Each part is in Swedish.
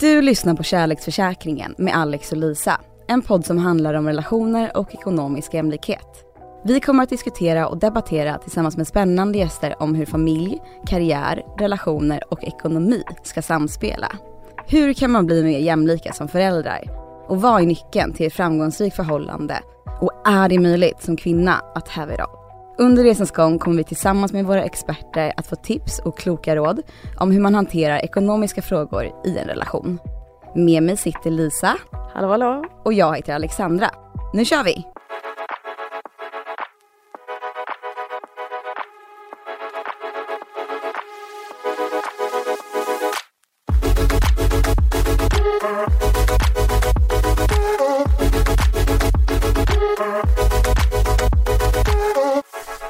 Du lyssnar på Kärleksförsäkringen med Alex och Lisa. En podd som handlar om relationer och ekonomisk jämlikhet. Vi kommer att diskutera och debattera tillsammans med spännande gäster om hur familj, karriär, relationer och ekonomi ska samspela. Hur kan man bli mer jämlika som föräldrar? Och vad är nyckeln till ett framgångsrikt förhållande? Och är det möjligt som kvinna att have it all? Under resans gång kommer vi tillsammans med våra experter att få tips och kloka råd om hur man hanterar ekonomiska frågor i en relation. Med mig sitter Lisa. Hallå hallå. Och jag heter Alexandra. Nu kör vi!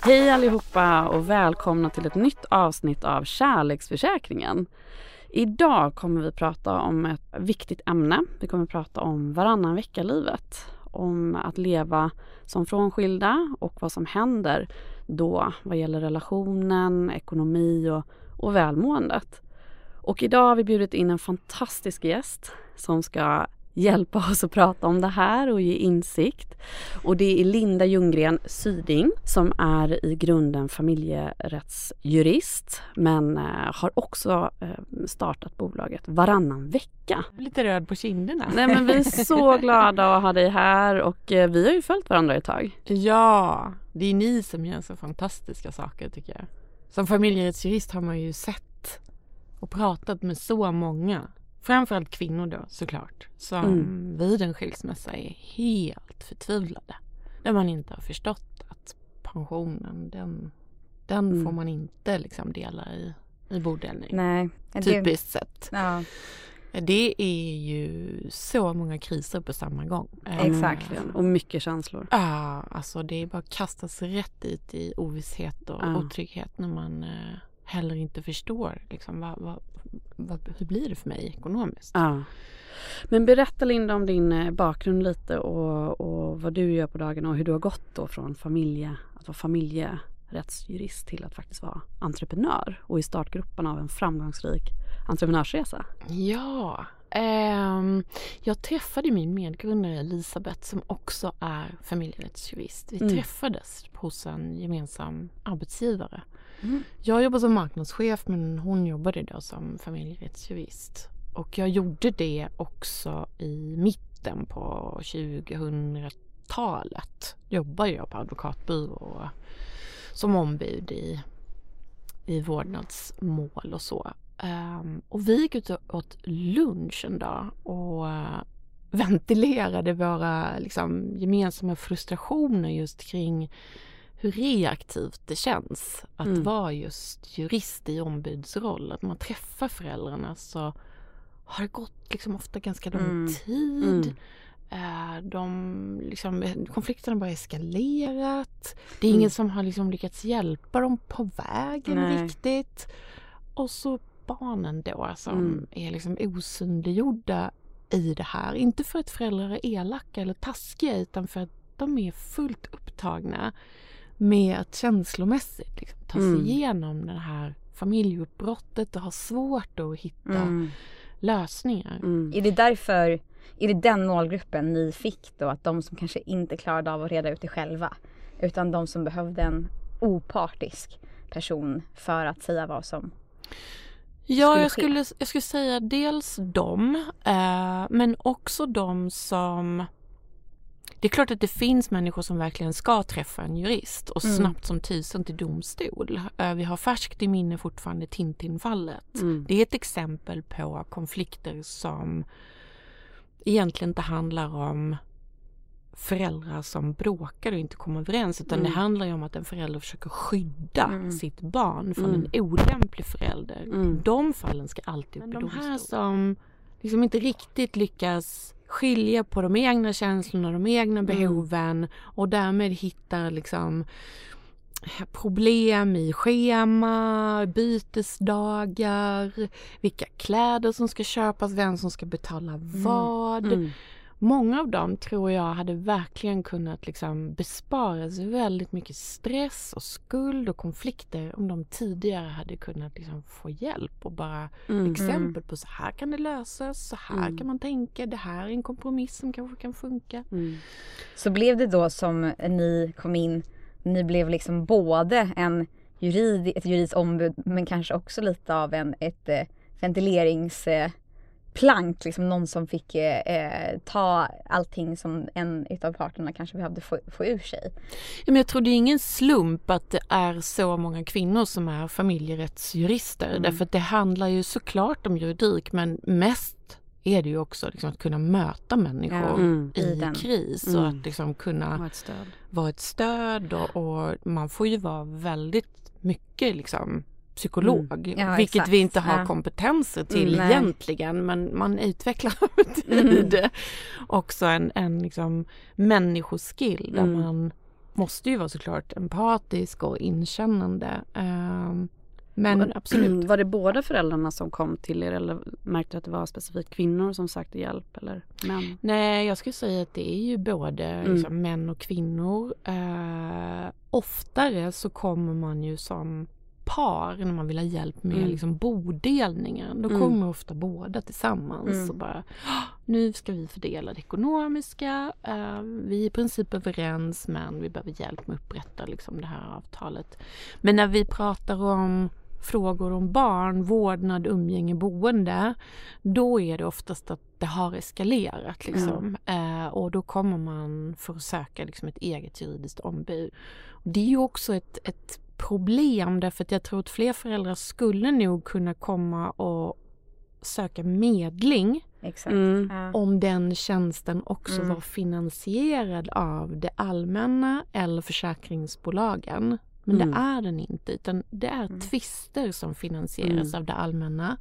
Hej allihopa och välkomna till ett nytt avsnitt av Kärleksförsäkringen. Idag kommer vi prata om ett viktigt ämne. Vi kommer prata om varannan vecka-livet. Om att leva som frånskilda och vad som händer då vad gäller relationen, ekonomi och, och välmåendet. Och idag har vi bjudit in en fantastisk gäst som ska hjälpa oss att prata om det här och ge insikt. Och det är Linda Ljunggren Syding som är i grunden familjerättsjurist men eh, har också eh, startat bolaget varannan vecka. Lite röd på kinderna. Nej men vi är så glada att ha dig här och eh, vi har ju följt varandra ett tag. Ja, det är ni som gör så fantastiska saker tycker jag. Som familjerättsjurist har man ju sett och pratat med så många framförallt kvinnor då såklart, som Mm. vid en skilsmässa är helt förtvivlade. Där man inte har förstått att pensionen, den, den Mm. får man inte liksom dela i, i bodelning. Nej. det- Typiskt sett. Ja, Det är ju så många kriser på samma gång. Exakt. Eh, Och mycket känslor. Ja, alltså det är bara att kasta sig rätt ut i ovisshet och Ja. otrygghet när man eh, heller inte förstår liksom, vad, vad, vad, hur blir det för mig ekonomiskt. Ja. Men berätta Linda om din eh, bakgrund lite och, och vad du gör på dagarna och hur du har gått då från familje, att vara familjerättsjurist till att faktiskt vara entreprenör och i startgruppen av en framgångsrik entreprenörsresa. Ja, ehm, jag träffade min medgrundare Elisabeth som också är familjerättsjurist. Vi Mm. träffades hos en gemensam arbetsgivare. Mm. Jag jobbar som marknadschef men hon jobbade då som familjerättsjurist. Och jag gjorde det också i mitten på 2000-talet. Jobbade jag på advokatbyrå som ombud i, i vårdnadsmål och så. Um, och vi gick ut och åt lunch en dag och eh, ventilerade våra liksom, gemensamma frustrationer just kring hur reaktivt det känns att Mm. vara just jurist i ombudsroll. Att man träffar föräldrarna så har det gått liksom ofta ganska lång Mm. tid. Eh, De, liksom, konflikterna har bara eskalerat. Det är Mm. ingen som har liksom lyckats hjälpa dem på vägen Nej. riktigt. Och så barnen då som Mm. är liksom osynliggjorda i det här. Inte för att föräldrar är elaka eller taskiga utan för att de är fullt upptagna med att känslomässigt liksom, ta sig Mm. igenom det här familjeuppbrottet och har svårt att hitta Mm. lösningar. Mm. Är det därför, är det den målgruppen ni fick då? Att de som kanske inte klarade av att reda ut det själva. Utan de som behövde en opartisk person för att säga vad som Ja, skulle jag skulle, jag skulle säga dels dem, eh, men också de som... Det är klart att det finns människor som verkligen ska träffa en jurist och Mm. snabbt som tusen till domstol. Vi har färskt i minne fortfarande Tintin-fallet. Mm. Det är ett exempel på konflikter som egentligen inte handlar om föräldrar som bråkar och inte kommer överens utan Mm. det handlar ju om att en förälder försöker skydda Mm. sitt barn från Mm. en olämplig förälder. Mm. De fallen ska alltid upp Men i de här domstol. som liksom inte riktigt lyckas skilja på de egna känslorna, de egna Mm. behoven och därmed hittar liksom problem i schema, bytesdagar, vilka kläder som ska köpas, vem som ska betala vad. Mm. Många av dem tror jag hade verkligen kunnat liksom besparas väldigt mycket stress och skuld och konflikter om de tidigare hade kunnat liksom få hjälp och bara Mm. exempel på så här kan det lösas, så här Mm. kan man tänka, det här är en kompromiss som kanske kan funka. Mm. Så blev det då som ni kom in, ni blev liksom både en jurid, ett juridiskt ombud men kanske också lite av en, ett eh, ventileringsplank, liksom någon som fick eh, eh, ta allting som en utav parterna kanske behövde få, få ur sig. Ja, men jag tror det är ingen slump att det är så många kvinnor som är familjerättsjurister. Mm. Därför att det handlar ju såklart om juridik men mest är det ju också liksom att kunna möta människor Ja, Mm. i i den. kris och Mm. att liksom kunna Och ett stöd. vara ett stöd och, och man får ju vara väldigt mycket liksom psykolog, Mm. Ja, vilket exakt. vi inte har Ja. kompetenser till Mm, egentligen men man utvecklar över tid Mm. också en, en liksom människoskill där Mm. man måste ju vara såklart empatisk och inkännande. Ehm, men absolut. Var det båda föräldrarna som kom till er eller märkte att det var specifikt kvinnor som sökte hjälp eller män? Nej, jag skulle säga att det är ju både Mm. liksom, män och kvinnor. Eh, oftare så kommer man ju som par när man vill ha hjälp med Mm. liksom, bodelningen. Då Mm. kommer ofta båda tillsammans Mm. och bara "Ah, nu ska vi fördela det ekonomiska. Eh, vi är i princip överens men vi behöver hjälp med att upprätta liksom, det här avtalet. Men när vi pratar om frågor om barn, vårdnad, umgänge, boende då är det oftast att det har eskalerat. Liksom. Eh, och då kommer man för att söka liksom, ett eget juridiskt ombud. Det är ju också ett, ett problem därför att jag tror att fler föräldrar skulle nog kunna komma och söka medling Exakt. Mm. Ja. om den tjänsten också Mm. var finansierad av det allmänna eller försäkringsbolagen. Men Mm. det är den inte utan det är Mm. tvister som finansieras Mm. av det allmänna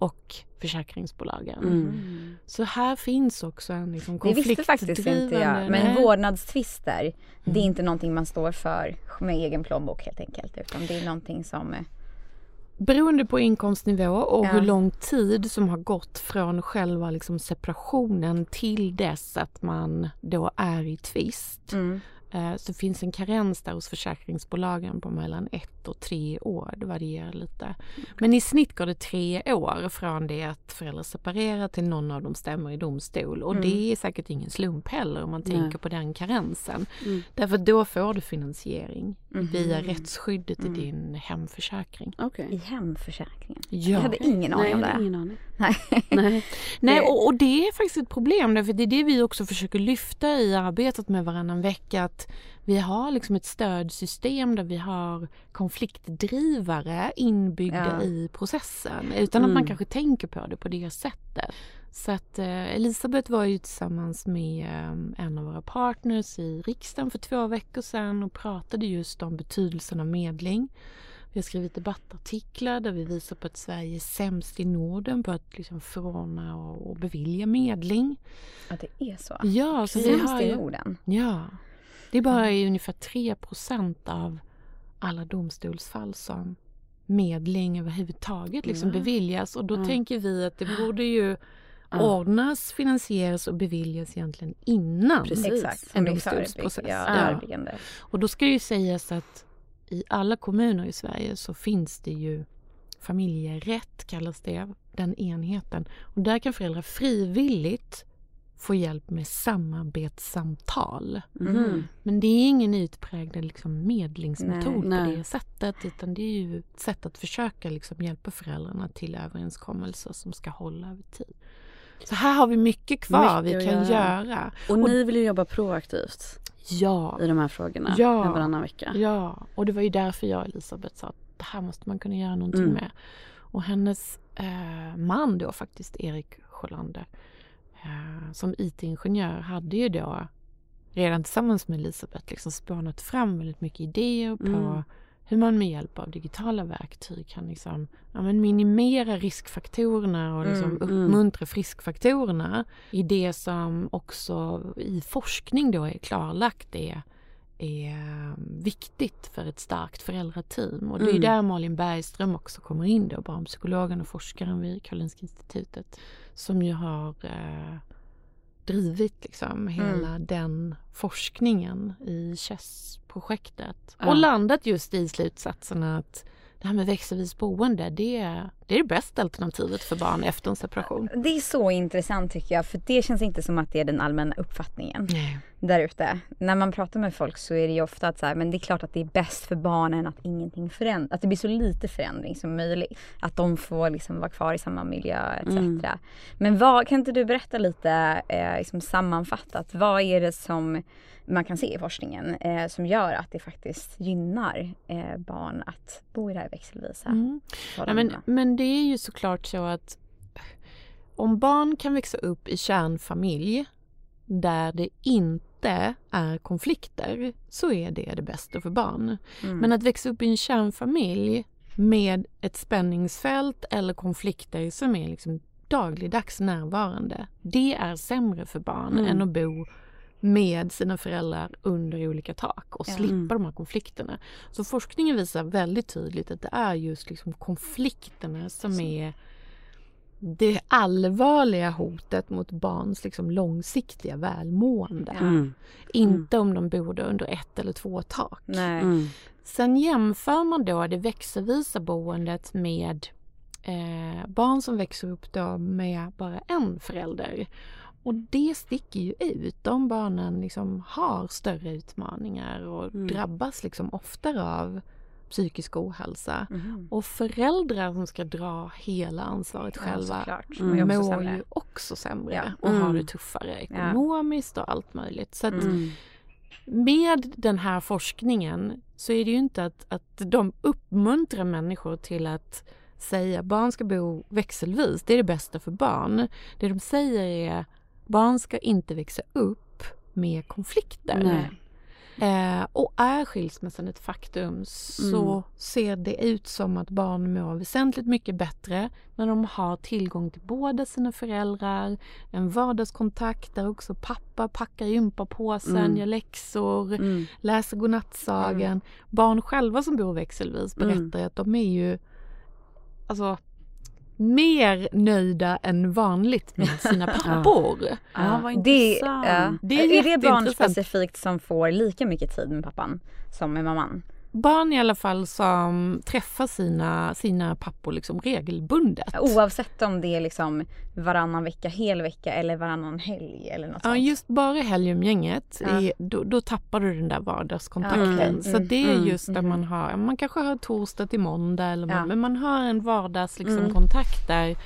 och försäkringsbolagen. Mm. Så här finns också en liksom Det visste faktiskt inte jag. konfliktdrivande- Men Nej. vårdnadstvister, det är Mm. inte någonting man står för med egen plånbok helt enkelt. Utan det är någonting som... eh, Beroende på inkomstnivå och Ja. hur lång tid som har gått från själva liksom separationen till dess att man då är i tvist. Mm. Eh, Så finns en karens där hos försäkringsbolagen på mellan ett och tre år. Det varierar lite. Men i snitt går det tre år från det att föräldrar separerar till någon av dem stämmer i domstol. Och Mm. det är säkert ingen slump heller om man Nej. tänker på den karensen. Mm. Därför då får du finansiering Mhm. via rättsskyddet Mm. i din hemförsäkring. Okej. I hemförsäkringen. Ja. Jag hade ingen Nej, aning om det. ingen aning. Nej. Nej. Och, och det är faktiskt ett problem därför det är det vi också försöker lyfta i arbetet med varannan vecka. Att vi har liksom ett stödsystem där vi har konfliktdrivare inbyggda Ja. i processen utan att man Mm. kanske tänker på det på det sättet. Så att eh, Elisabeth var ju tillsammans med eh, en av våra partners i riksdagen för två veckor sedan och pratade just om betydelsen av medling. Vi har skrivit debattartiklar där vi visar på att Sverige är sämst i Norden på att liksom förordna och, och bevilja medling. Att det är så. Ja, så vi Sämst har i Norden. ja, det är bara i ungefär 3% av alla domstolsfall som medling överhuvudtaget liksom Ja. beviljas och då Ja. tänker vi att det borde ju Ja. ordnas, finansieras och beviljas egentligen innan. Precis. En domstolsprocess. Ja, Ja. Och då ska det ju sägas att i alla kommuner i Sverige så finns det ju familjerätt kallas det, den enheten. Och där kan föräldrar frivilligt få hjälp med samarbetssamtal. Mhm. Men det är ingen utpräglad liksom medlingsmetod Nej. på Nej. det sättet utan det är ju ett sätt att försöka liksom hjälpa föräldrarna till överenskommelser som ska hålla över tid. Så här har vi mycket kvar Mycket vi kan göra. göra. Och ni vill ju jobba proaktivt Ja, i de här frågorna Ja. med varannan vecka. Ja, och det var ju därför jag och Elisabeth sa att det här måste man kunna göra någonting Mm. med. Och hennes eh, man då faktiskt, Erik Sjölander, eh, som IT-ingenjör hade ju då redan tillsammans med Elisabeth liksom spånat fram väldigt mycket idéer på Mm. Hur man med hjälp av digitala verktyg kan liksom, ja, men minimera riskfaktorerna och liksom Mm, mm. uppmuntra friskfaktorerna i det som också i forskning då är klarlagt är, är viktigt för ett starkt föräldrateam. Och det är Mm. där Malin Bergström också kommer in då, barnpsykologen och forskaren vid Karolinska institutet som ju har eh, drivit liksom hela den forskningen i CHESS-projektet. Ja. Och landat just i slutsatsen att det här med växelvis boende, det är, det är det bästa alternativet för barn efter en separation. Det är så intressant tycker jag för det känns inte som att det är den allmänna uppfattningen Nej. där ute. När man pratar med folk så är det ju ofta att så här, men det är klart att det är bäst för barnen att ingenting förändras, att det blir så lite förändring som möjligt. Att de får liksom vara kvar i samma miljö etc. Mm. Men vad, kan inte du berätta lite eh, liksom sammanfattat, vad är det som man kan se i forskningen eh, som gör att det faktiskt gynnar eh, barn att bo i det här växelvisa Mm. Ja, men, men det är ju såklart så att om barn kan växa upp i kärnfamilj där det inte är konflikter så är det det bästa för barn. Mm. Men att växa upp i en kärnfamilj med ett spänningsfält eller konflikter som är liksom dagligdags närvarande. Det är sämre för barn Mm. än att bo med sina föräldrar under olika tak och slippa Mm. de här konflikterna. Så forskningen visar väldigt tydligt att det är just liksom konflikterna som är det allvarliga hotet mot barns liksom långsiktiga välmående. Mm. Inte om de bor under ett eller två tak. Nej. Mm. Sen jämför man då det växelvisa boendet med eh, barn som växer upp då med bara en förälder. Och det sticker ju ut. De barnen liksom har större utmaningar och Mm. drabbas liksom oftare av psykisk ohälsa. Mhm. Och föräldrar som ska dra hela ansvaret Ja, själva. Mm. Också mår sämre. ju också sämre Ja. och har Mm. det tuffare ekonomiskt och allt möjligt. Så att Mm. med den här forskningen så är det ju inte att, att de uppmuntrar människor till att säga barn ska bo växelvis, det är det bästa för barn. Det de säger är barn ska inte växa upp med konflikter. Nej. Eh, och är skilsmässan ett faktum så Mm. ser det ut som att barn mår väsentligt mycket bättre när de har tillgång till båda sina föräldrar, en vardagskontakt där också pappa packar gympapåsen, Mm. gör läxor, Mm. läser godnattsagan. Barn själva som bor växelvis berättar Mm. ju att de är ju alltså mer nöjda än vanligt med sina pappor. Ja, vad det, ja. Det är är det barn specifikt som får lika mycket tid med pappan som med mamman? Barn i alla fall som träffar sina, sina pappor liksom regelbundet. Oavsett om det är liksom varannan vecka, hel vecka eller varannan helg eller något Ja, sånt. just bara helgumgänget, Ja. är- då, då tappar du den där vardagskontakten. Ja, okej. Så Mm. det är Mm. just där man har, man kanske har torsdag till måndag eller Ja. men man har en vardags liksom, Mm. kontakt där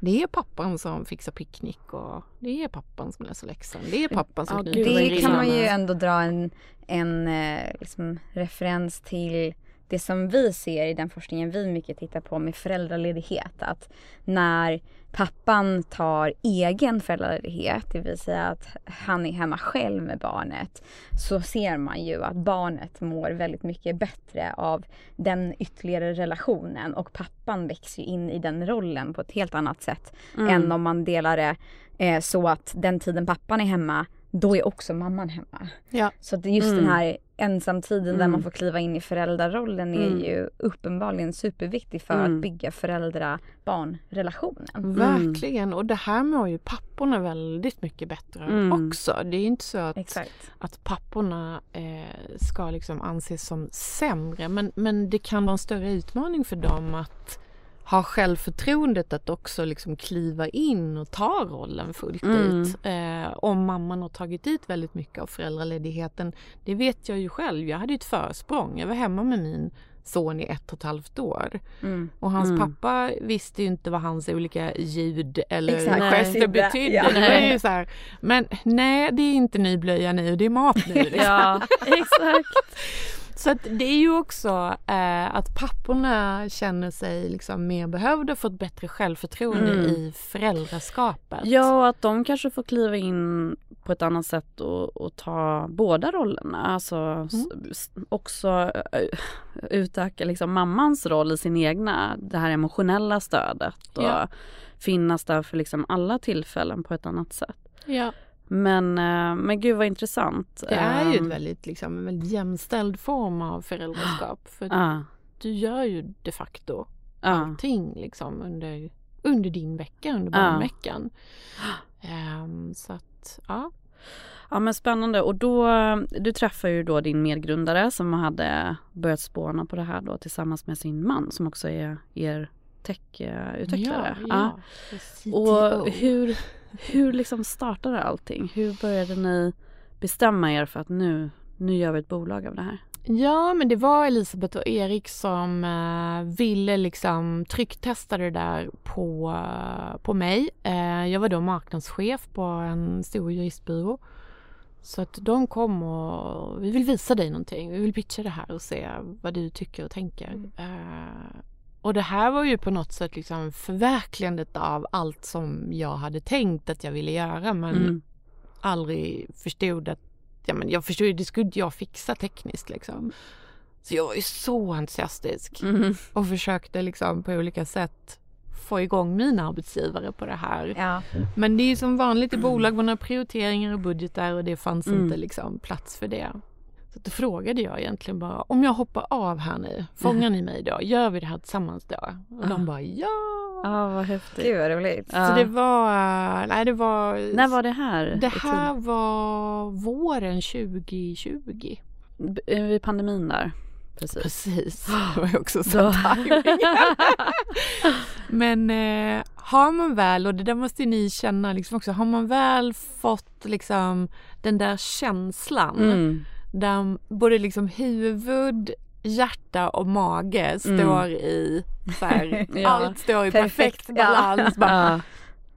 det är pappan som fixar picknick och det är pappan som läser läxan. Det är pappan som Ja, knyter Det kan man ju ändå dra en, en eh, liksom, referens till det som vi ser i den forskningen vi mycket tittar på med föräldraledighet. Att när pappan tar egen föräldraledighet, det vill säga att han är hemma själv med barnet, så ser man ju att barnet mår väldigt mycket bättre av den ytterligare relationen och pappan växer ju in i den rollen på ett helt annat sätt Mm. än om man delar det eh, så att den tiden pappan är hemma, då är också mamman hemma. Ja. Så att det är just Mm. den här ensamtiden där Mm. man får kliva in i föräldrarollen är Mm. ju uppenbarligen superviktig för Mm. att bygga föräldra-barn-relationen. Verkligen, och det här mår ju papporna väldigt mycket bättre Mm. också. Det är ju inte så att, Exakt. att papporna eh, ska liksom anses som sämre men, men det kan vara en större utmaning för dem att ha självförtroendet att också liksom kliva in och ta rollen fullt Mm. ut. Eh, om mamman har tagit ut väldigt mycket av föräldraledigheten. Det vet jag ju själv. Jag hade ju ett försprång. Jag var hemma med min son i ett och ett halvt år. Mm. Och hans Mm. pappa visste ju inte vad hans olika ljud eller Exakt. gester betydde. Ja. Det var ju så här, men nej det är inte ny blöja nu, det är mat nu. liksom. Ja, exakt. Så att det är ju också eh, att papporna känner sig liksom mer behövda och får ett bättre självförtroende Mm. i föräldraskapet. Ja, och att de kanske får kliva in på ett annat sätt och, och ta båda rollerna. Alltså s- också eh, utöka liksom mammans roll i sin egna, det här emotionella stödet och Ja. finnas där för liksom alla tillfällen på ett annat sätt. Ja. Men, eh, men gud vad intressant. Det är ju ett Ehm, väldigt, liksom, en väldigt jämställd form av föräldraskap. För Ja, du gör ju de facto ja. allting liksom under, under din vecka, under barnveckan. Ehm, så att, ja. Ja men spännande och då, du träffar ju då din medgrundare som hade börjat spåna på det här då tillsammans med sin man som också är er tech-utvecklare. Ja, ja. Och hur, hur liksom startade allting? Hur började ni bestämma er för att nu, nu gör vi ett bolag av det här? Ja, men det var Elisabeth och Erik som eh, ville liksom trycktesta det där på, eh, på mig. Eh, jag var då marknadschef på en stor juristbyrå. Så att de kom och vi vill visa dig någonting. Vi vill pitcha det här och se vad du tycker och tänker. Eh, och det här var ju på något sätt liksom förverkligandet av allt som jag hade tänkt att jag ville göra men Mm. aldrig förstod att ja, men jag förstod ju, det skulle jag fixa tekniskt liksom. Så jag var ju så entusiastisk Mm. och försökte liksom på olika sätt få igång mina arbetsgivare på det här. Ja. Men det är ju som vanligt i bolag, man har prioriteringar och budgetar och det fanns Mm. inte liksom plats för det. Så då frågade jag egentligen bara, om jag hoppar av här nu, fångar ni mig då? Gör vi det här tillsammans då? Och Ah. de bara ja! Ja vad häftigt. Gud vad roligt. Så det var, nej det var När var det här? Det här var våren 2020. B- eh, Vid pandemin där. Precis. Precis, det var ju också sån timing. Men eh, har man väl, och det där måste ju ni känna liksom också, har man väl fått liksom den där känslan Mm. Där både liksom huvud, hjärta och mage står Mm. i så här, Ja. allt står i perfekt, Perfekt, ja. balans. Bara, Ja,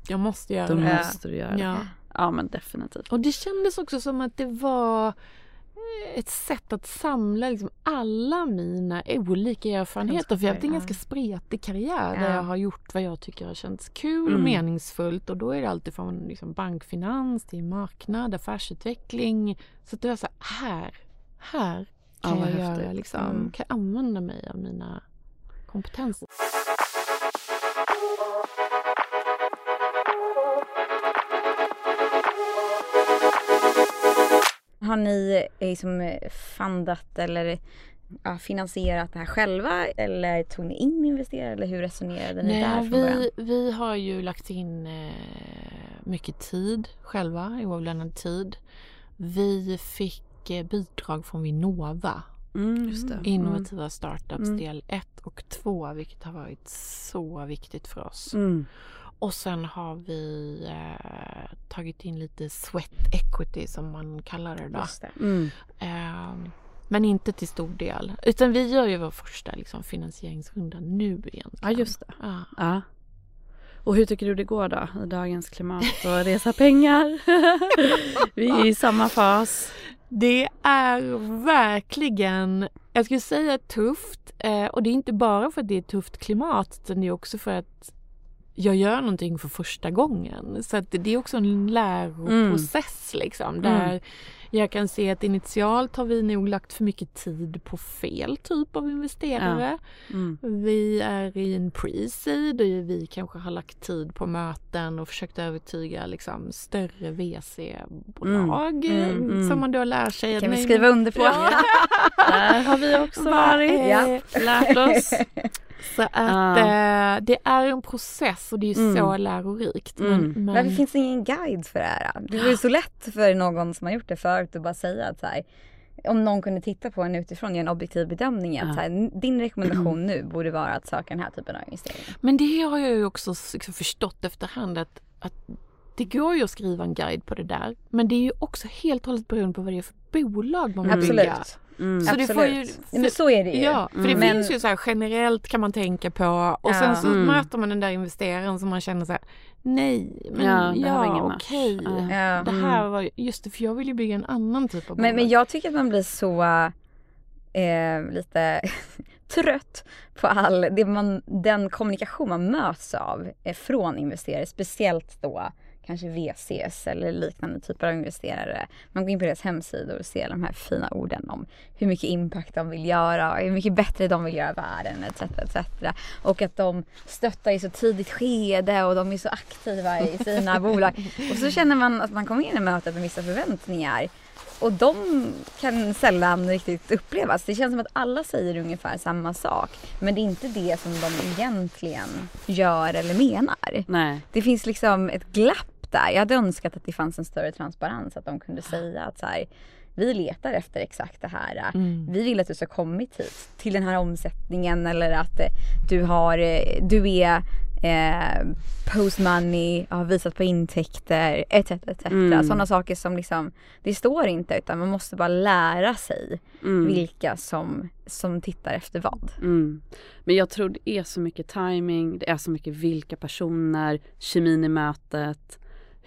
Jag måste göra då det måste du göra det. Ja. Ja men definitivt. Och det kändes också som att det var ett sätt att samla liksom alla mina olika erfarenheter. För jag har haft en ganska spretig karriär Ja. där jag har gjort vad jag tycker har känts kul och Mm. meningsfullt. Och då är det alltid från liksom bankfinans till marknad, affärsutveckling. Så att det var så här, här, kan Ja, jag göra liksom, Mm. kan jag använda mig av mina kompetenser. Har ni liksom fundat eller ja, finansierat det här själva eller tog ni in investerare eller hur resonerade ni där Nej, från början? vi, vi har ju lagt in eh, mycket tid själva, oavlönad tid. Vi fick eh, bidrag från Vinnova, Mm, innovativa startups Mm. del 1 och 2, vilket har varit så viktigt för oss. Mm. Och sen har vi eh, tagit in lite sweat equity som man kallar det då. Det. Mm. Eh, men inte till stor del. Utan vi gör ju vår första liksom, finansieringsrunda nu egentligen. Ja just det. Ja. Ja. Och hur tycker du det går då i dagens klimat och resa pengar? Vi är i samma fas. Det är verkligen, jag skulle säga tufft. Eh, och det är inte bara för att det är ett tufft klimat utan det är också för att jag gör någonting för första gången. Så det är också en läroprocess liksom. Där jag kan se att initialt har vi nog lagt för mycket tid på fel typ av investerare. Mm. Vi är i en pre-seed och vi kanske har lagt tid på möten och försökt övertyga liksom, större VC-bolag Mm, mm, mm. som man då lär sig. att kan vi nej, skriva under på. Ja. Där har vi också varit. Ja. Lärt oss. Så att Ja. eh, det är en process och det är Mm. så lärorikt. Mm. Men, men, Varför finns det ingen guide för det här? Det vore ju så lätt för någon som har gjort det förut att bara säga att så här, om någon kunde titta på en utifrån och göra en objektiv bedömning att Ja. så här, din rekommendation nu borde vara att söka den här typen av investeringar. men det har jag ju också liksom förstått efterhand att, att det går ju att skriva en guide på det där. Men det är ju också helt och hållet beroende på vad det är för bolag man vill bygga. Absolut. Mm. Så det Absolut. får ju- Nej, men så är det ju. Ja, för det Mm. finns ju så här generellt kan man tänka på och Ja. sen så Mm. möter man den där investeraren som man känner så här, nej, men Ja, ja, okej. Ja. Ja. Det här var just det, för jag vill ju bygga en annan typ av Men, men bolag. jag tycker att man blir så eh, lite trött på all det man, den kommunikation man möts av eh, från investerare. Speciellt då kanske VCs eller liknande typer av investerare. Man går in på deras hemsidor och ser de här fina orden om hur mycket impact de vill göra, hur mycket bättre de vill göra världen etc. etc. Och att de stöttar i så tidigt skede och de är så aktiva i sina bolag. Och så känner man att man kommer in i mötet med vissa förväntningar. Och de kan sällan riktigt upplevas. Det känns som att alla säger ungefär samma sak. Men det är inte det som de egentligen gör eller menar. Nej. Det finns liksom ett glapp där. Jag hade önskat att det fanns en större transparens. Att de kunde säga att så här, vi letar efter exakt det här. Mm. Vi vill att du ska kommit hit till den här omsättningen eller att eh, du har, eh, du är eh, post money, har visat på intäkter etc. etc. Mm. Sådana saker som liksom, det står inte utan man måste bara lära sig Mm. vilka som, som tittar efter vad. Mm. Men jag tror det är så mycket timing, det är så mycket vilka personer, kemin i mötet,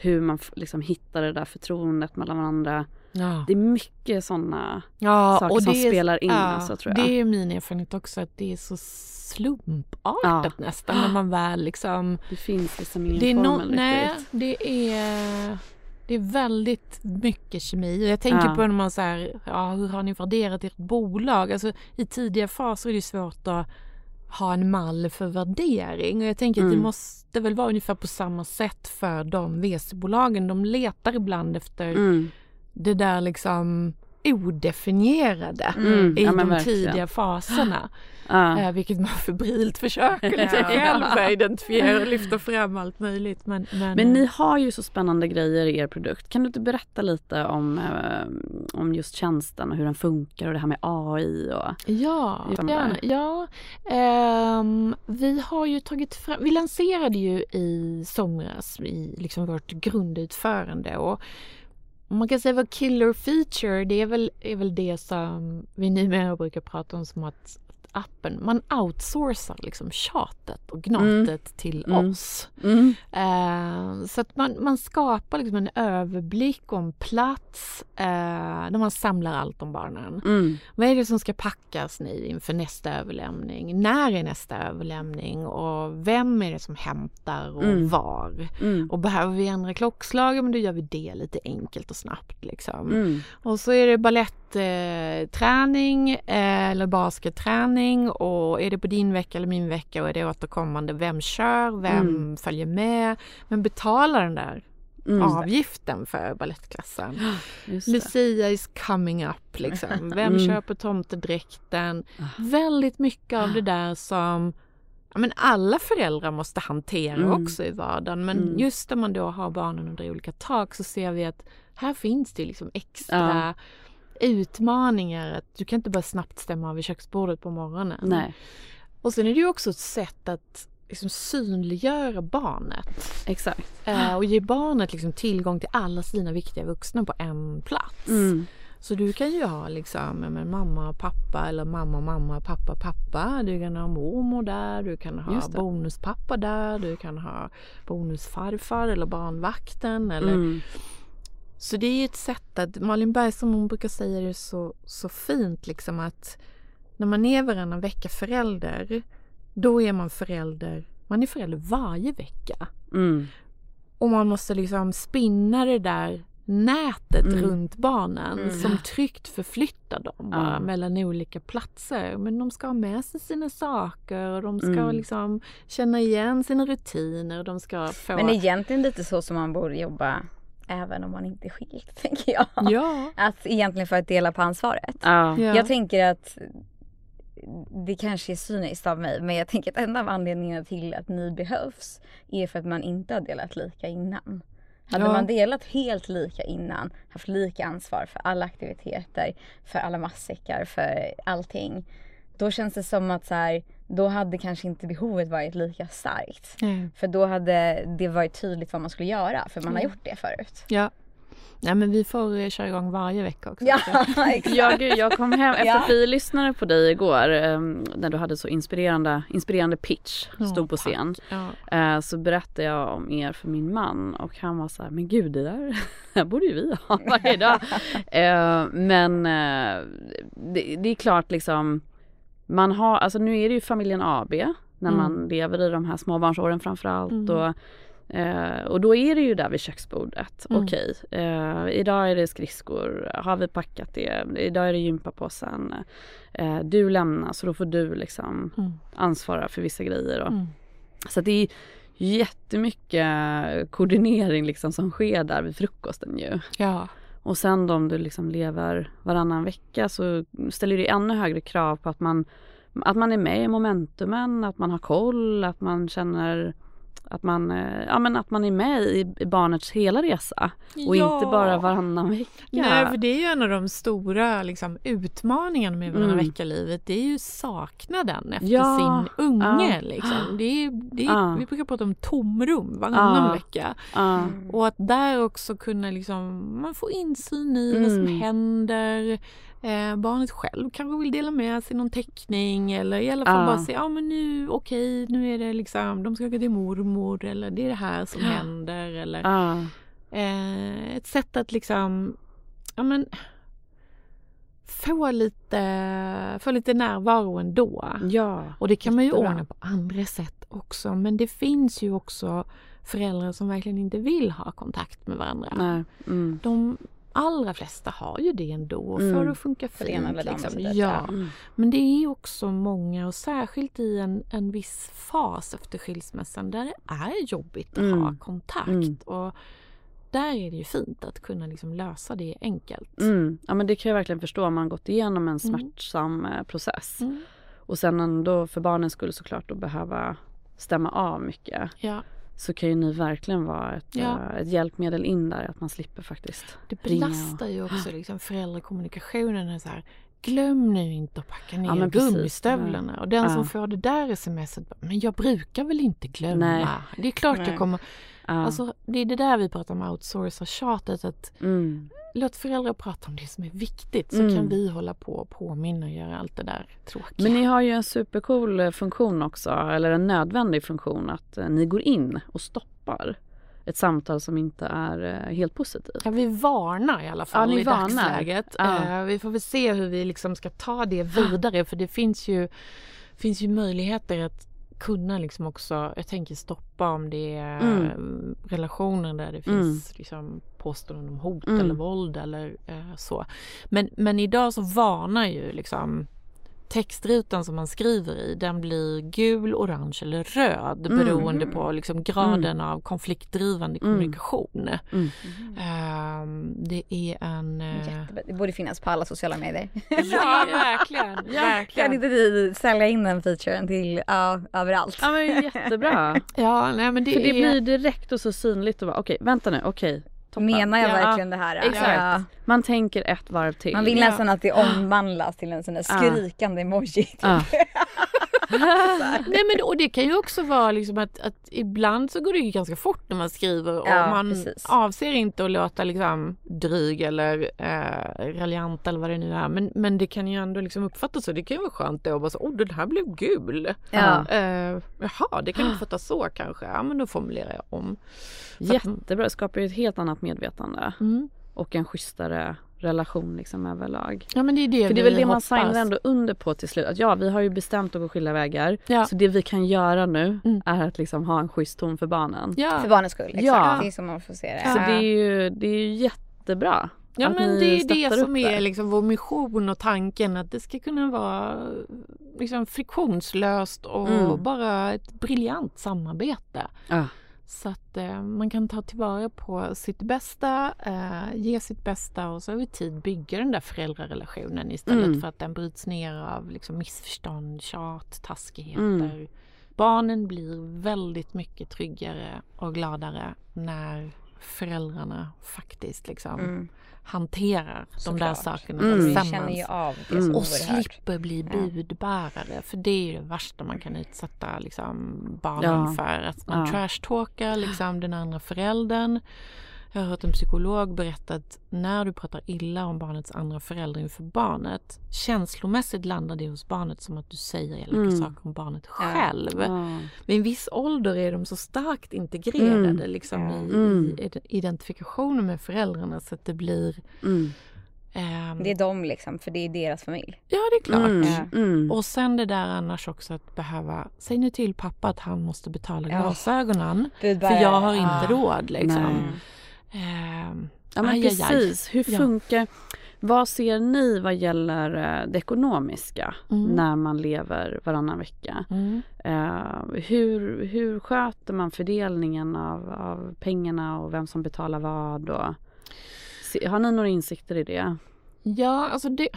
hur man liksom hittar det där förtroendet mellan varandra. Ja. Det är mycket sådana Ja, saker som är- spelar in ja, alltså, tror jag. Det är min erfarenhet också att det är så slumpartat nästan när man väl liksom Det finns liksom ingen det är no, formel Nej, riktigt. det är det är väldigt mycket kemi. Jag tänker Ja. på när man säger, ja hur har ni värderat ert bolag? Alltså i tidiga faser är det svårt att ha en mall för värdering och jag tänker att det Mm. måste väl vara ungefär på samma sätt för de VC-bolagen. De letar ibland efter Mm. det där liksom odefinierade Mm. i Ja, de verkligen. tidiga faserna. Ja. Eh, vilket man febrilt försöker liksom Ja. själv identifiera och lyfta fram allt möjligt. Men, men, Men ni har ju så spännande grejer i er produkt. Kan du inte berätta lite om, eh, om just tjänsten och hur den funkar och det här med AI och Ja, gärna. ja ehm, vi har ju tagit fram, vi lanserade ju i somras i liksom vårt grundutförande och man kan säga vad killer feature, det är väl, är väl det som vi numera brukar prata om som att appen, man outsourcar liksom tjatet och gnatet till Mm. oss. Mm. Eh, så att man, man skapar liksom en överblick och en plats eh, där man samlar allt om barnen. Mm. Vad är det som ska packas nu inför nästa överlämning? När är nästa överlämning? Och vem är det som hämtar och Mm. var? Mm. Och behöver vi ändra klockslag? Men då gör vi det lite enkelt och snabbt liksom. Mm. Och så är det ballettträning eh, eh, eller basketträning och är det på din vecka eller min vecka och är det återkommande, vem kör, vem Mm. följer med, vem betalar den där Mm. avgiften för balettklassen? Lucia is coming up liksom. Vem Mm. köper tomtedräkten? Ah. Väldigt mycket av det där som ja, men alla föräldrar måste hantera Mm. också i vardagen. Men Mm. just när man då har barnen under olika tak så ser vi att här finns det liksom extra utmaningar. Att du kan inte bara snabbt stämma av vid köksbordet på morgonen. Nej, Och sen är det ju också ett sätt att liksom synliggöra barnet. exakt. Eh, och ge barnet liksom tillgång till alla sina viktiga vuxna på en plats. Mm. Så du kan ju ha liksom men mamma och pappa eller mamma och mamma, pappa pappa. Du kan ha mormor där, du kan ha bonuspappa där, du kan ha bonusfarfar eller barnvakten. Eller... Mm. Så det är ett sätt att, Malin Bergström hon brukar säga det så, så fint liksom att när man är varannan vecka förälder, då är man förälder, man är förälder varje vecka. Mm. Och man måste liksom spinna det där nätet Mm. runt barnen Mm. som tryggt förflyttar dem bara Ja. mellan olika platser. Men de ska ha med sig sina saker och de ska Mm. liksom känna igen sina rutiner och de ska få... Men egentligen lite så som man borde jobba även om man inte är skild tänker jag. Ja. Att egentligen för att dela på ansvaret. Ja. ja. Jag tänker att det kanske är cyniskt av mig men jag tänker att en av anledningarna till att ni behövs är för att man inte har delat lika innan. Hade Ja. man delat helt lika innan, haft lika ansvar för alla aktiviteter, för alla matsäckar, för allting. Då känns det som att så här, då hade kanske inte behovet varit lika starkt. Ja. För då hade det varit tydligt vad man skulle göra för man har Mm. gjort det förut. Ja. Nej men vi får eh, köra igång varje vecka också. Ja, exakt. Ja, gud, jag kom hem efter Ja. att vi lyssnade på dig igår eh, när du hade så inspirerande, inspirerande pitch, Ja, stod på scen. Ja. Eh, så berättade jag om er för min man och han var så här, men gud det där, det här borde ju vi ha varje dag. eh, men det, det är klart liksom, man har, alltså nu är det ju familjen AB när Mm. man lever i de här småbarnsåren framförallt Mm. och Eh, och då är det ju där vid köksbordet. Mm. Okej, eh, idag är det skridskor. Har vi packat det? Idag är det gympapåsen. Eh, du lämnar så då får du liksom Mm. ansvara för vissa grejer. Och, Mm. Så det är jättemycket koordinering liksom som sker där vid frukosten ju. ja. Och sen då om du liksom lever varannan vecka så ställer det ännu högre krav på att man, att man är med i momentumen, att man har koll, att man känner att man, eh, ja, men att man är med i barnets hela resa och Ja. inte bara varannan vecka. Nej, för det är ju en av de stora liksom, utmaningarna med varannan Mm. vecka-livet. Det är ju saknaden efter Ja. sin unge. Ja. Liksom. Det är, det är. Vi brukar prata om tomrum varannan vecka. Och att där också kunna liksom, man får insyn i vad som Mm. händer. Eh, barnet själv kanske vill dela med sig någon teckning eller i alla fall Ja. bara säga, ja men nu okej, nu är det liksom, de ska åka till mormor eller det är det här som Ja. händer eller Ja. eh, ett sätt att liksom, ja men få lite, få lite närvaro ändå. ja. Och det kan man ju jättebra. ordna på andra sätt också. Men det finns ju också föräldrar som verkligen inte vill ha kontakt med varandra. Nej. Mm. De allra flesta har ju det ändå Mm. för att funka För fint. andra Liksom. Ja. Mm. Men det är också många och särskilt i en, en viss fas efter skilsmässan där det är jobbigt att Mm. ha kontakt. Mm. Och där är det ju fint att kunna liksom lösa det enkelt. Mm. Ja men det kan jag verkligen förstå om man gått igenom en Mm. smärtsam eh, process. Mm. Och sen ändå för barnens skull såklart att behöva stämma av mycket. Ja, Så kan ju ni verkligen vara ett, Ja. eh, ett hjälpmedel in där att man slipper faktiskt det belastar ju också liksom föräldrakommunikationen. är Så här, glöm nu inte att packa ner Ja, gummistövlarna. Och den Ja. som får det där smset, men jag brukar väl inte glömma. Nej. Det är klart Nej. jag kommer. Ja. Alltså, det är det där vi pratar om outsourca tjatet. Att mm. låt föräldrar prata om det som är viktigt så Mm. kan vi hålla på och påminna och göra allt det där tråkiga. Men ni har ju en supercool eh, funktion också, eller en nödvändig funktion att eh, ni går in och stoppar ett samtal som inte är eh, helt positivt. Ja, vi varnar i alla fall Ja, i varnar. dagsläget. Ja. Eh, vi får väl se hur vi liksom ska ta det vidare för det finns ju, finns ju möjligheter att kunna liksom också, jag tänker stoppa om det är Mm. eh, relationer där det Mm. finns liksom påståenden om hot Mm. eller våld eller eh, så. Men, men idag så varnar ju liksom textrutan som man skriver i den blir gul, orange eller röd Mm. beroende på liksom graden av konfliktdrivande Mm. kommunikation. Mm. Ehm, det är en... eh, Jättebra. Det borde finnas på alla sociala medier. Ja, verkligen. Kan verkligen. inte vi sälja in den featuren till ja, överallt? Ja men jättebra. Ja, nej men det För det är... blir direkt och så synligt och bara okej vänta nu, okej. toppen. Menar jag Ja, verkligen det här? exakt. Ja. Man tänker ett varv till. Man vill Ja. nästan att det omvandlas till en sån där Ja. skrikande emoji. typ. Ja. Nej men och det kan ju också vara liksom att, att ibland så går det ju ganska fort när man skriver och Ja, man precis. avser inte att låta liksom dryg eller eh, raljant eller vad det nu är. Men, men det kan ju ändå liksom uppfattas så. Det kan ju vara skönt då att bara så, oh den här blev gul. Ja. Eh, jaha, det kan uppfattas så kanske. Ja men då formulerar jag om. Så Jättebra, det skapar ju ett helt annat medvetande. Mm. Och en schysstare relation liksom överlag. Ja men det är det För det är väl det man hoppas. signar ändå under på till slut. Att ja, vi har ju bestämt att gå skilda vägar. Ja. Så det vi kan göra nu Mm. är att liksom ha en schysst ton för barnen. Ja. För barnens skull. Exakt. Ja. Det är så man får se det. Så det är ju, det är ju jättebra. Ja att men ni det är det som är liksom vår mission och tanken att det ska kunna vara liksom friktionslöst och Mm. bara ett briljant samarbete. Ja. Så att eh, man kan ta tillvara på sitt bästa, eh, ge sitt bästa och så över tid bygga den där föräldrarelationen istället Mm. för att den bryts ner av liksom missförstånd, tjat, taskigheter. Mm. Barnen blir väldigt mycket tryggare och gladare när föräldrarna faktiskt liksom Mm. Hanterar de där Såklart. sakerna Mm. Tillsammans. känner ju av det Mm. Och slipper bli budbärare. För det är ju det värsta man kan utsätta liksom, barnen Ja. för. Att man Ja. trashtalkar liksom, den andra föräldern. Jag har hört en psykolog berätta att när du pratar illa om barnets andra förälder inför barnet känslomässigt landar det hos barnet som att du säger elaka Mm. saker om barnet själv. Ja. Vid en viss ålder är de så starkt integrerade Mm. liksom, Ja. i, Mm. i id- identifikationen med föräldrarna så att det blir Mm. ehm, Det är de liksom, för det är deras familj. Ja, det är klart. Mm. Ja. Mm. Och sen det där annars också att behöva, säg nu till pappa att han måste betala Ja. glasögonen. För Budbärare. jag har inte Ja. råd liksom. Nej. Ehm, Ja men precis, hur Ja. funkar, vad ser ni vad gäller eh, det ekonomiska Mm. när man lever varannan vecka? Mm. Eh, hur, hur sköter man fördelningen av, av pengarna och vem som betalar vad? Och, har ni några insikter i det? Ja, alltså det...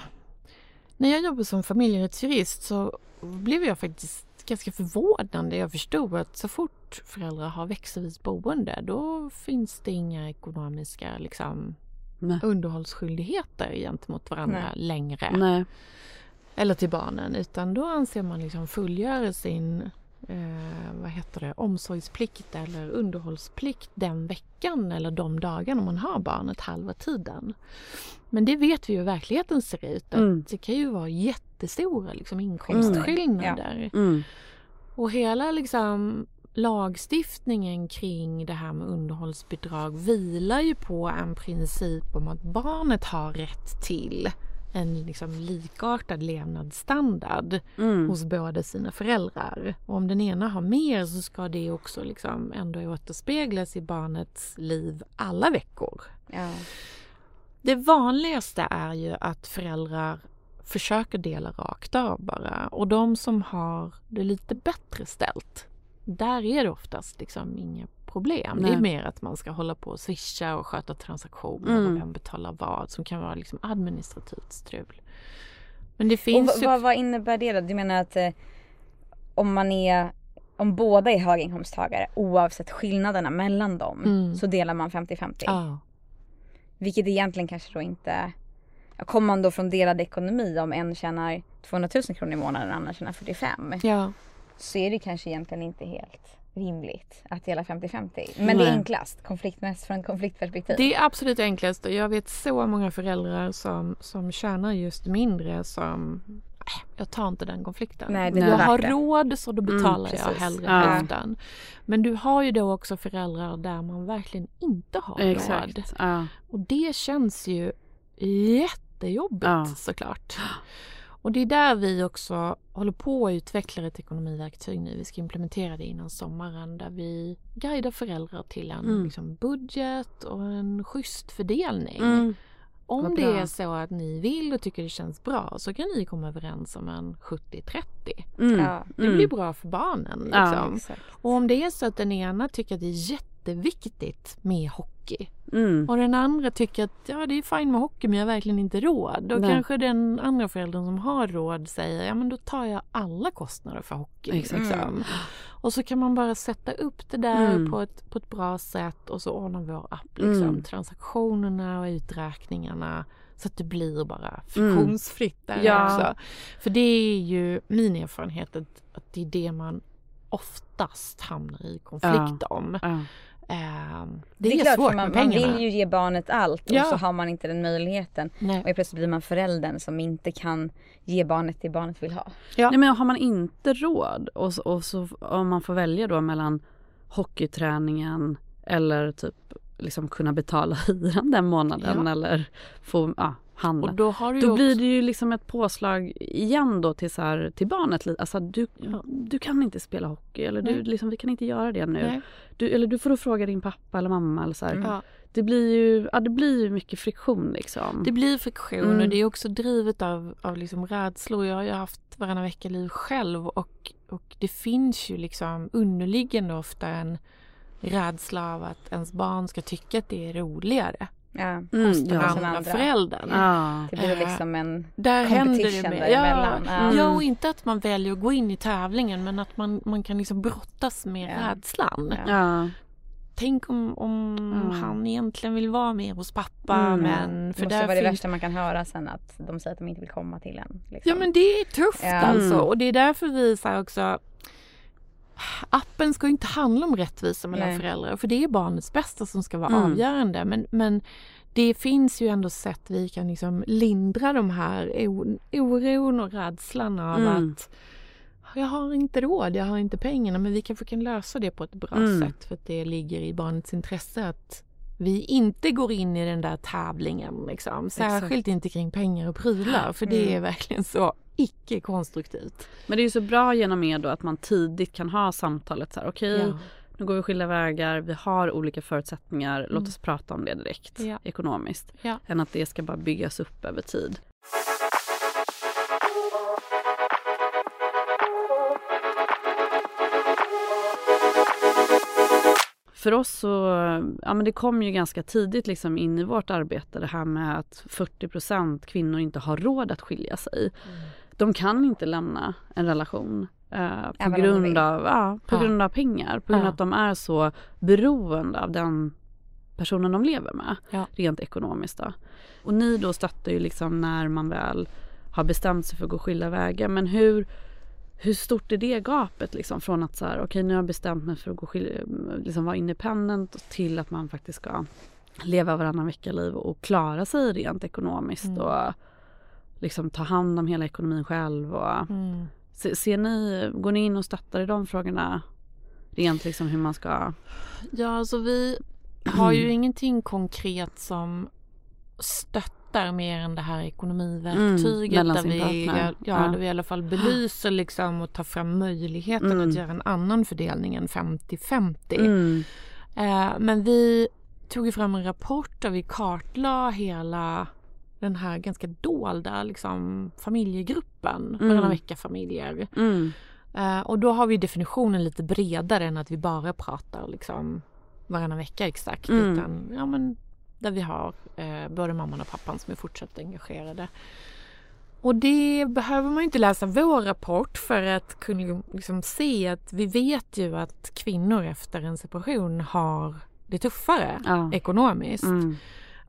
När jag jobbade som familjerättsjurist så blev jag faktiskt ganska förvånad när jag förstod att så fort föräldrar har växelvis boende då finns det inga ekonomiska liksom, Nej. underhållsskyldigheter gentemot varandra Nej. längre. Nej. Eller till barnen utan då anser man liksom fullgöra sin eh, vad heter det, omsorgsplikt eller underhållsplikt den veckan eller de dagarna man har barnet halva tiden. Men det vet vi ju hur verkligheten ser ut. Att Mm. Det kan ju vara jättestora liksom, inkomstskillnader. Mm. Och hela liksom, lagstiftningen kring det här med underhållsbidrag vilar ju på en princip om att barnet har rätt till en liksom likartad levnadsstandard Mm. hos båda sina föräldrar. Och om den ena har mer så ska det också liksom ändå återspeglas i barnets liv alla veckor. Ja. Det vanligaste är ju att föräldrar försöker dela rakt av bara. Och de som har det lite bättre ställt, där är det oftast liksom inga problem. Det är Nej. mer att man ska hålla på och swisha och sköta transaktioner Mm. och vem betalar vad som kan vara liksom administrativt strul. Men det Och finns vad, ju... vad, vad innebär det då? Du menar att eh, om man är om båda är höginkomsttagare oavsett skillnaderna mellan dem Mm. så delar man 50-50. Ja. Vilket egentligen kanske då inte Kommer man då från delad ekonomi om en tjänar 200 000 kronor i månaden och den andra tjänar 45 ja. Så är det kanske egentligen inte helt rimligt att dela 50-50. Men det är Nej. enklast konfliktmässigt från konfliktperspektiv. Det är absolut enklast och jag vet så många föräldrar som, som tjänar just mindre som "Äh, jag tar inte den konflikten. Nej, det jag har det. råd så då betalar jag precis. hellre Ja. hälften. Men du har ju då också föräldrar där man verkligen inte har råd. Exakt. Ja. Och det känns ju jättejobbigt Ja. såklart. Och det är där vi också håller på att utveckla ett ekonomiverktyg nu. Vi ska implementera det innan sommaren där vi guidar föräldrar till en Mm. liksom, budget och en schysst fördelning. Mm. Om det är så att ni vill och tycker det känns bra så kan ni komma överens om en 70-30. Mm. Ja. Det Mm. blir bra för barnen. Ja, Liksom. Exakt. och om det är så att den ena tycker att det är jätteviktigt med hockey Mm. och den andra tycker att ja, det är fint med hockey men jag har verkligen inte råd. Då Nej. kanske den andra föräldern som har råd säger ja men då tar jag alla kostnader för hockey. Liksom. Och så kan man bara sätta upp det där Mm. på, ett, på ett bra sätt och så ordnar vår app liksom, Mm. transaktionerna och uträkningarna så att det blir bara Mm. friktionsfritt där Ja. också. För det är ju min erfarenhet att, att det är det man oftast hamnar i konflikt om. Ja. Ehm, det, Det är, är, klart, svårt för man, med pengarna. man vill ju ge barnet allt och Ja. så har man inte den möjligheten. Nej. Och plötsligt blir man föräldern som inte kan ge barnet det barnet vill ha. Ja. Nej, men har man inte råd och så, och så om man får välja då mellan hockeyträningen eller typ liksom kunna betala hyran den månaden Ja. eller få ja, handla. Och då har du Då också, blir det ju liksom ett påslag igen då till, så här, till barnet. Alltså du, Ja. du kan inte spela hockey eller du, Nej. liksom, vi kan inte göra det nu. Du, eller du får då fråga din pappa eller mamma. Eller så. Mm. Ja, Det blir ju ja, det blir ju mycket friktion liksom. det blir friktion Mm. och det är också drivet av, av liksom rädslor. Jag har ju haft varannan vecka-liv själv och, och det finns ju liksom underliggande ofta en rädsla av att ens barn ska tycka att det är roligare Ja. Mm, ja. andra, föräldern. Ja. Det blir liksom en Där händer det competition däremellan. Ja, Ja. ja, och inte att man väljer att gå in i tävlingen men att man, man kan liksom brottas med Ja. rädslan. Ja. Ja. Tänk om, om Mm. han egentligen vill vara med hos pappa Mm. men Det för måste där vara det finns värsta man kan höra sen att de säger att de inte vill komma till en. Liksom. Ja men det är tufft Ja. alltså Mm. och det är därför vi så också appen ska inte handla om rättvisa mellan Nej. föräldrar för det är barnets bästa som ska vara Mm. avgörande. Men, men det finns ju ändå sätt vi kan liksom lindra de här oron och rädslan av Mm. att jag har inte råd, jag har inte pengarna men vi kanske kan lösa det på ett bra Mm. sätt för att det ligger i barnets intresse att vi inte går in i den där tävlingen liksom. Särskilt inte kring pengar och prylar för det Mm. är verkligen så icke konstruktivt. Men det är ju så bra genom er då att man tidigt kan ha samtalet så här okej nu går vi skilda vägar, vi har olika förutsättningar, låt Mm. oss prata om det direkt Ja. ekonomiskt. Ja. Än att det ska bara byggas upp över tid. För oss så, ja men det kom ju ganska tidigt liksom in i vårt arbete det här med att 40% kvinnor inte har råd att skilja sig. De kan inte lämna en relation eh, på, Även grund av, ja, på Ja. grund av pengar. På grund av Ja. att de är så beroende av den personen de lever med. Rent ekonomiskt då. Och ni då stöttar ju liksom när man väl har bestämt sig för att gå skilda vägar. Men hur, hur stort är det gapet liksom från att så här, okej nu har jag bestämt mig för att gå skilja, liksom vara independent till att man faktiskt ska leva varannan vecka-liv och klara sig rent ekonomiskt Mm. och liksom ta hand om hela ekonomin själv och Mm. Se, ser ni, går ni in och stöttar i de frågorna? Rent liksom hur man ska Ja, alltså vi har ju ingenting konkret som stöttar mer än det här ekonomiverktyget Mm, där, vi, ja, Ja. där vi i alla fall belyser liksom och tar fram möjligheten Mm. att göra en annan fördelning än 50-50. mm. Eh, men vi tog ju fram en rapport där vi kartlade hela den här ganska dolda liksom, familjegruppen, Mm. varannan vecka-familjer. Mm. Eh, och då har vi definitionen lite bredare än att vi bara pratar liksom varannan vecka exakt. Mm. Utan ja, men där vi har eh, både mamman och pappan som är fortsatt engagerade. Och det behöver man ju inte läsa vår rapport för att kunna liksom se att vi vet ju att kvinnor efter en separation har det tuffare Ja. ekonomiskt. Mm.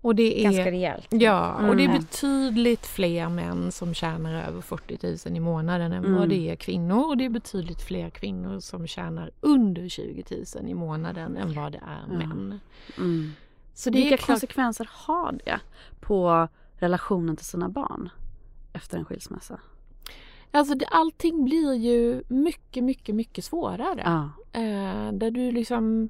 Och det är, Ganska rejält. Ja, och det är Mm. betydligt fler män som tjänar över 40 000 i månaden än Mm. vad det är kvinnor. Och det är betydligt fler kvinnor som tjänar under 20 000 i månaden än vad det är män. Mm. Så det Vilka klart, konsekvenser har det på relationen till sina barn efter en skilsmässa? alltså det, allting blir ju mycket, mycket, mycket svårare. Ja. Eh, där du liksom,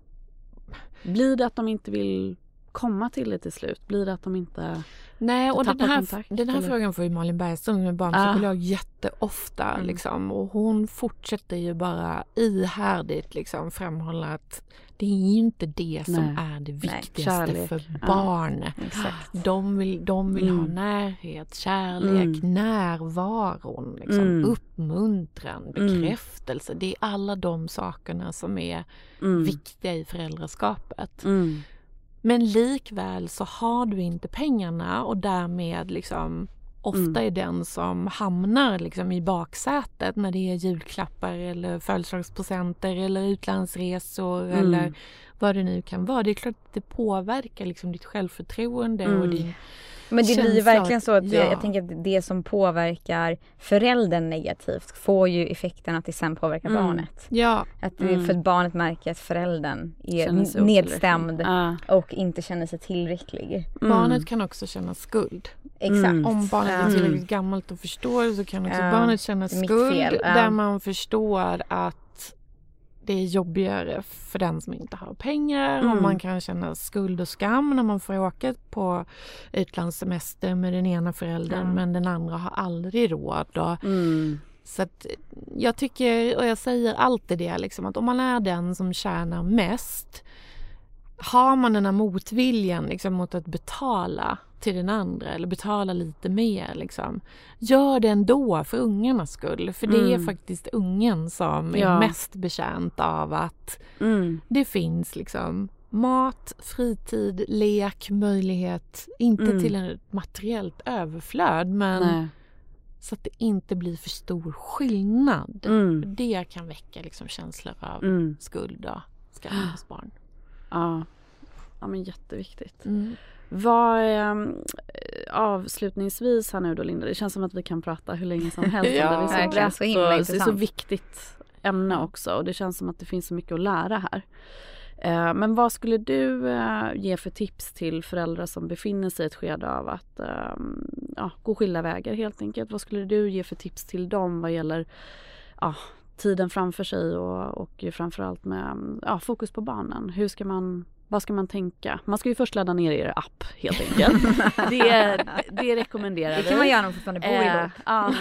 Blir det att de inte vill komma till det till slut? Blir det att de inte... nej och den här, kontakt, den här eller? frågan får ju Malin Bergström som är barnpsykolog jätteofta Mm. liksom. Och hon fortsätter ju bara ihärdigt liksom framhålla att det är ju inte det som Nej. är det Nej, viktigaste kärlek. för Ja. barn. Exakt. De vill, de vill ha Mm. närhet, kärlek, Mm. närvaron, liksom, Mm. uppmuntran, Mm. bekräftelse. Det är alla de sakerna som är Mm. viktiga i föräldraskapet. Men likväl så har du inte pengarna och därmed liksom ofta Mm. är den som hamnar liksom i baksätet när det är julklappar eller födelsedagspresenter eller utlandsresor Mm. eller vad det nu kan vara. Det är klart att det påverkar liksom ditt självförtroende och Mm. din Men det blir ju verkligen så att ja. jag tänker att det som påverkar föräldern negativt får ju effekten att det sen påverkar Mm. barnet. Ja, Att Mm. För att barnet märker att föräldern är nedstämd. Ja. och inte känner sig tillräcklig. Mm. barnet kan också känna skuld. Exakt. Mm. Om barnet är tillräckligt gammalt och förstår så kan också barnet känna skuld fel, där man förstår att det är jobbigare för den som inte har pengar Mm. och man kan känna skuld och skam när man får åka på utlandssemester med den ena föräldern Ja. men den andra har aldrig råd. Och, Mm. så att jag tycker, och jag säger alltid det, liksom, att om man är den som tjänar mest har man den här motviljan liksom, mot att betala till den andra eller betala lite mer. Liksom. Gör det ändå för ungarnas skull. För det är Mm. faktiskt ungen som är Ja. mest bekänt av att Mm. det finns liksom mat, fritid, lek, möjlighet. Inte Mm. till ett materiellt överflöd men Nej. så att det inte blir för stor skillnad. Mm. Det kan väcka liksom känslor av Mm. skuld och skam hos barn. Ja. Ja, men jätteviktigt. Mm. Vad är, avslutningsvis här nu då Linda, det känns som att vi kan prata hur länge som helst Ja, det. Är så verkligen. brett Så himla och det är så intressant. viktigt ämne också och det känns som att det finns så mycket att lära här. Eh, men vad skulle du eh, ge för tips till föräldrar som befinner sig i ett skede av att ehm, ja, gå skilda vägar helt enkelt? Vad skulle du ge för tips till dem vad gäller ja, tiden framför sig och, och framförallt med ja, fokus på barnen? Hur ska man vad ska man tänka? Man ska ju först ladda ner er app helt enkelt. det, det rekommenderar vi. Det kan man göra om man fortfarande bor ihop. Eh, ja.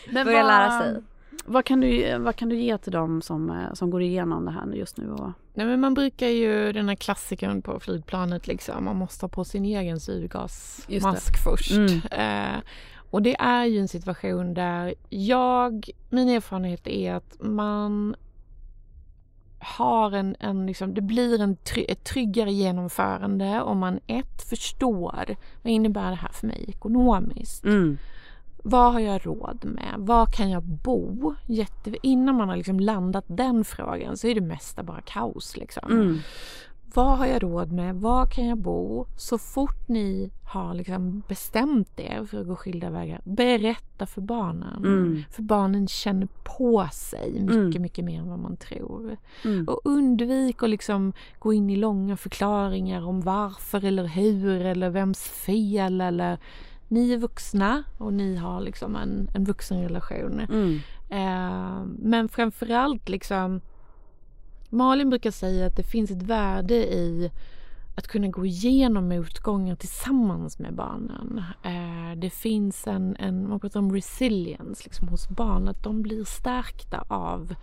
Men Börja vad- lära sig. Vad kan, du, vad kan du ge till dem som, eh, som går igenom det här nu just nu? Och, Nej, men man brukar ju den här klassikern på flygplanet liksom. Man måste ha på sin egen syrgasmask först. Mm. Eh, och det är ju en situation där jag, min erfarenhet är att man har en, en liksom, det blir en try, ett tryggare genomförande om man ett förstår vad innebär det här för mig ekonomiskt. mm. Vad har jag råd med? Var kan jag bo? Jätte... Innan man har liksom landat den frågan så är det mesta bara kaos. Liksom. Mm. Vad har jag råd med? Var kan jag bo? Så fort ni har liksom bestämt er för att gå skilda vägar, berätta för barnen. Mm. För barnen känner på sig mycket, Mm. mycket mer än vad man tror. Mm. Och undvik att liksom gå in i långa förklaringar om varför eller hur eller vems fel eller ni är vuxna och ni har liksom en, en vuxenrelation. Mm. Eh, men framförallt liksom Malin brukar säga att det finns ett värde i att kunna gå igenom motgångar tillsammans med barnen. Eh, det finns en, en, man pratar om resilience liksom, hos barn, att de blir stärkta av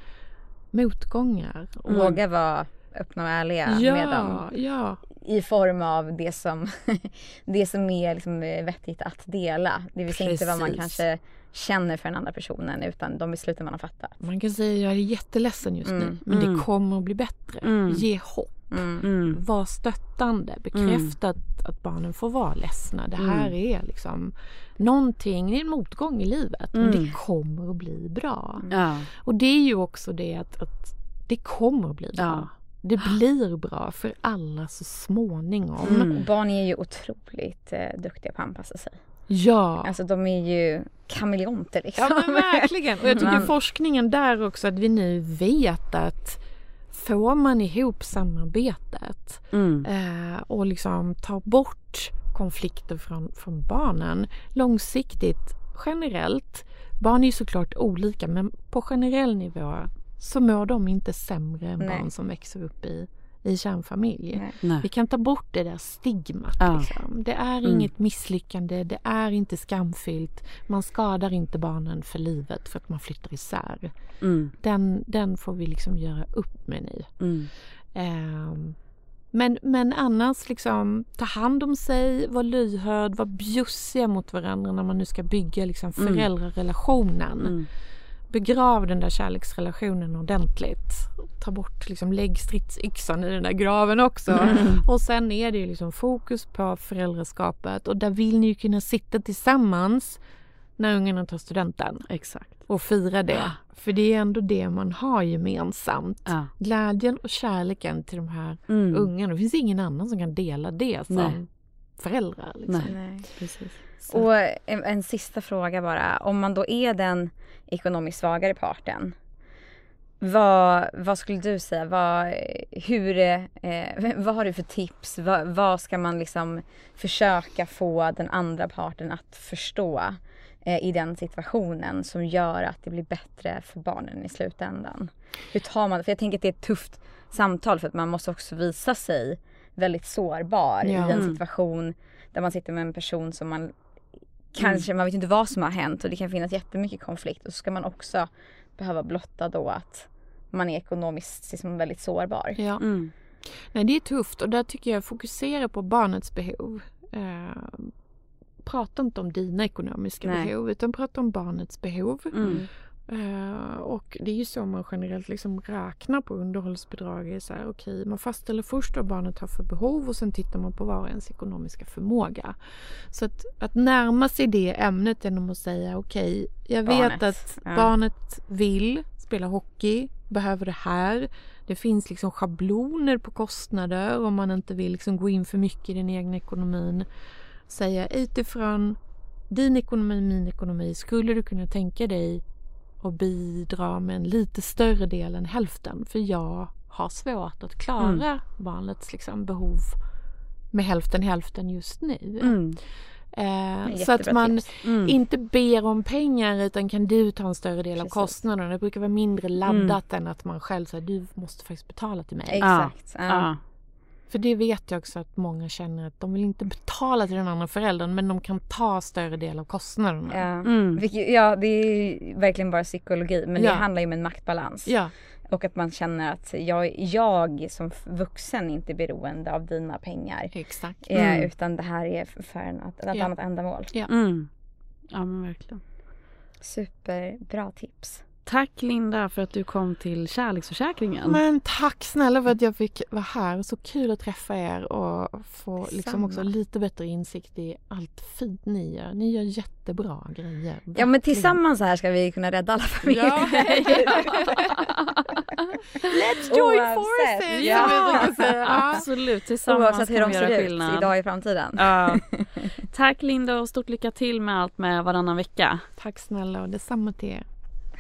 motgångar. Och- Våga vara öppna och ärliga med dem. ja, ja, I form av det som, det som är liksom eh, vettigt att dela. Det vill säga inte vad man kanske känner för den andra personen utan de besluten man har fattat. man kan säga jag är jätteledsen just nu Mm, men mm. det kommer att bli bättre. Mm. Ge hopp. Mm. Mm. Var stöttande, bekräfta att, att barnen får vara ledsna. Det här Mm. är liksom någonting, det är en motgång i livet men Mm. det kommer att bli bra. Ja. Och det är ju också det att, att det kommer att bli bra. Ja. Det blir bra för alla så småningom. Mm. Och barn är ju otroligt eh, duktiga på att anpassa sig. Ja. Alltså de är ju kameleonter liksom. Ja men verkligen. Och jag tycker Men- forskningen där också att vi nu vet att får man ihop samarbetet Mm. eh, och liksom tar bort konflikter från, från barnen långsiktigt generellt. Barn är ju såklart olika men på generell nivå så mår de inte sämre än Nej. barn som växer upp i, i kärnfamilj. Nej. Vi kan ta bort det där stigmat. Ja. Liksom. Det är Mm. inget misslyckande, det är inte skamfyllt. Man skadar inte barnen för livet för att man flyttar isär. Mm. Den, den får vi liksom göra upp med nu. Mm. Ehm, men, men annars liksom ta hand om sig, var lyhörd, var bjussiga mot varandra när man nu ska bygga liksom Mm. föräldrarelationen. Mm. Begrav den där kärleksrelationen ordentligt. Ta bort, liksom, lägg stridsyxan i den där graven också. Mm. Och sen är det ju liksom fokus på föräldraskapet och där vill ni ju kunna sitta tillsammans när ungarna tar studenten Exakt. och fira det. För det är ändå det man har gemensamt. Ja. Glädjen och kärleken till de här Mm. ungarna. Det finns ingen annan som kan dela det som Nej. föräldrar. Liksom. Nej. Nej. Precis. Så- Och en, en sista fråga bara. Om man då är den ekonomiskt svagare parten. Vad, vad skulle du säga? Vad, hur, eh, vad har du för tips? Vad, vad ska man liksom försöka få den andra parten att förstå eh, i den situationen som gör att det blir bättre för barnen i slutändan? Hur tar man För jag tänker att det är ett tufft samtal för att man måste också visa sig väldigt sårbar Ja. i en Mm. situation där man sitter med en person som man kanske, man vet inte vad som har hänt och det kan finnas jättemycket konflikt och så ska man också behöva blotta då att man är ekonomiskt liksom väldigt sårbar. Ja. Mm. Nej, det är tufft och där tycker jag fokusera på barnets behov. Eh, prata inte om dina ekonomiska Nej. behov utan prata om barnets behov. Mm. Eh, och det är ju så man generellt liksom räknar på underhållsbidrag. är Så här, okej, man fastställer först vad barnet har för behov och sen tittar man på var ens ekonomiska förmåga. Så att, att närma sig det ämnet genom att säga okej, jag vet Barnet, att ja. barnet vill spela hockey, behöver det här. Det finns liksom schabloner på kostnader om man inte vill liksom gå in för mycket i den egna ekonomin. Säga utifrån din ekonomi, min ekonomi, skulle du kunna tänka dig och bidra med en lite större del än hälften för jag har svårt att klara Mm. barnets liksom, behov med hälften hälften just nu. Mm. Eh, så att man. Mm. inte ber om pengar utan kan du ta en större del av Precis. kostnaderna. Det brukar vara mindre laddat än att man själv säger du måste faktiskt betala till mig. Exakt. Ja. Ja. För det vet jag också att många känner att de vill inte betala till den andra föräldern men de kan ta större del av kostnaderna. Ja. Mm. Vilket, ja, det är ju verkligen bara psykologi men Ja. det handlar ju om en maktbalans. Ja, Och att man känner att jag, jag som vuxen inte är beroende av dina pengar. exakt. Eh, Mm. Utan det här är för en, ett, ett Ja. annat ändamål. Mm. Ja men verkligen. Superbra tips. Tack Linda för att du kom till Kärleksförsäkringen. Men tack snälla för att jag fick vara här. Så kul att träffa er och få liksom också lite bättre insikt i allt fint ni gör. Ni gör jättebra grejer. Ja men Verkligen. tillsammans här ska vi kunna rädda alla familjer. Ja. Let's join Oavsett. forces! Ja. som vi brukar säga. Ja. Absolut, tillsammans Oavsett hur kan de vi göra ser ut skillnad. idag i framtiden. Ja. Tack Linda och stort lycka till med allt med varannan vecka. Tack snälla och detsamma till er.